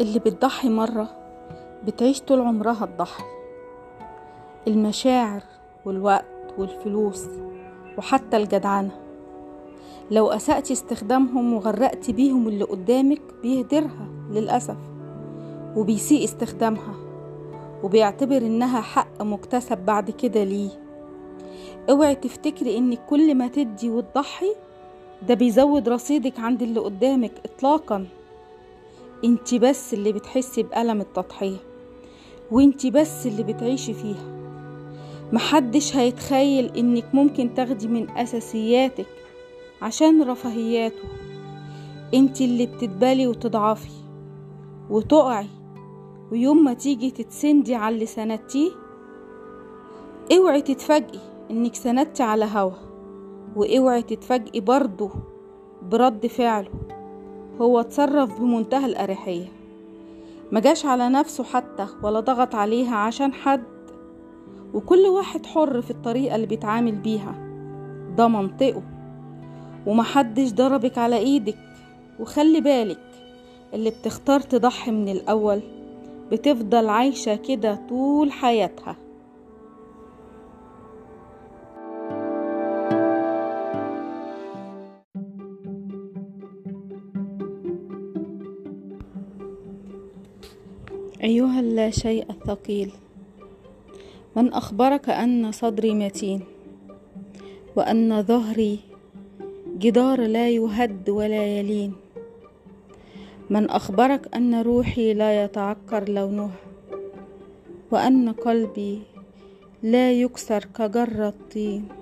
اللي بتضحي مرة بتعيش طول عمرها تضحي المشاعر والوقت والفلوس وحتى الجدعنة. لو أسأت استخدامهم وغرقت بيهم اللي قدامك بيهدرها للأسف وبيسيء استخدامها وبيعتبر إنها حق مكتسب بعد كده ليه. اوعي تفتكري إنك كل ما تدي وتضحي ده بيزود رصيدك عند اللي قدامك إطلاقاً. انت بس اللي بتحسي بألم التضحية وانت بس اللي بتعيشي فيها. محدش هيتخيل إنك ممكن تاخدي من أساسياتك عشان رفاهياته. انت اللي بتتبالي وتضعفي وتقعي ويوم ما تيجي تتسندي على اللي سندتيه اوعي تتفاجئي إنك سندتي على هوا وأوعي تتفاجئي برضه برد فعله. هو اتصرف بمنتهى الأريحية. مجاش على نفسه حتى ولا ضغط عليها عشان حد. وكل واحد حر في الطريقة اللي بيتعامل بيها. ده منطقه. ومحدش ضربك على إيدك. وخلي بالك اللي بتختار تضحي من الأول بتفضل عايشة كده طول حياتها. أيها اللا شيء الثقيل من أخبرك أن صدري متين وأن ظهري جدار لا يهد ولا يلين. من أخبرك أن روحي لا يتعكر لونها وأن قلبي لا يكسر كجر الطين.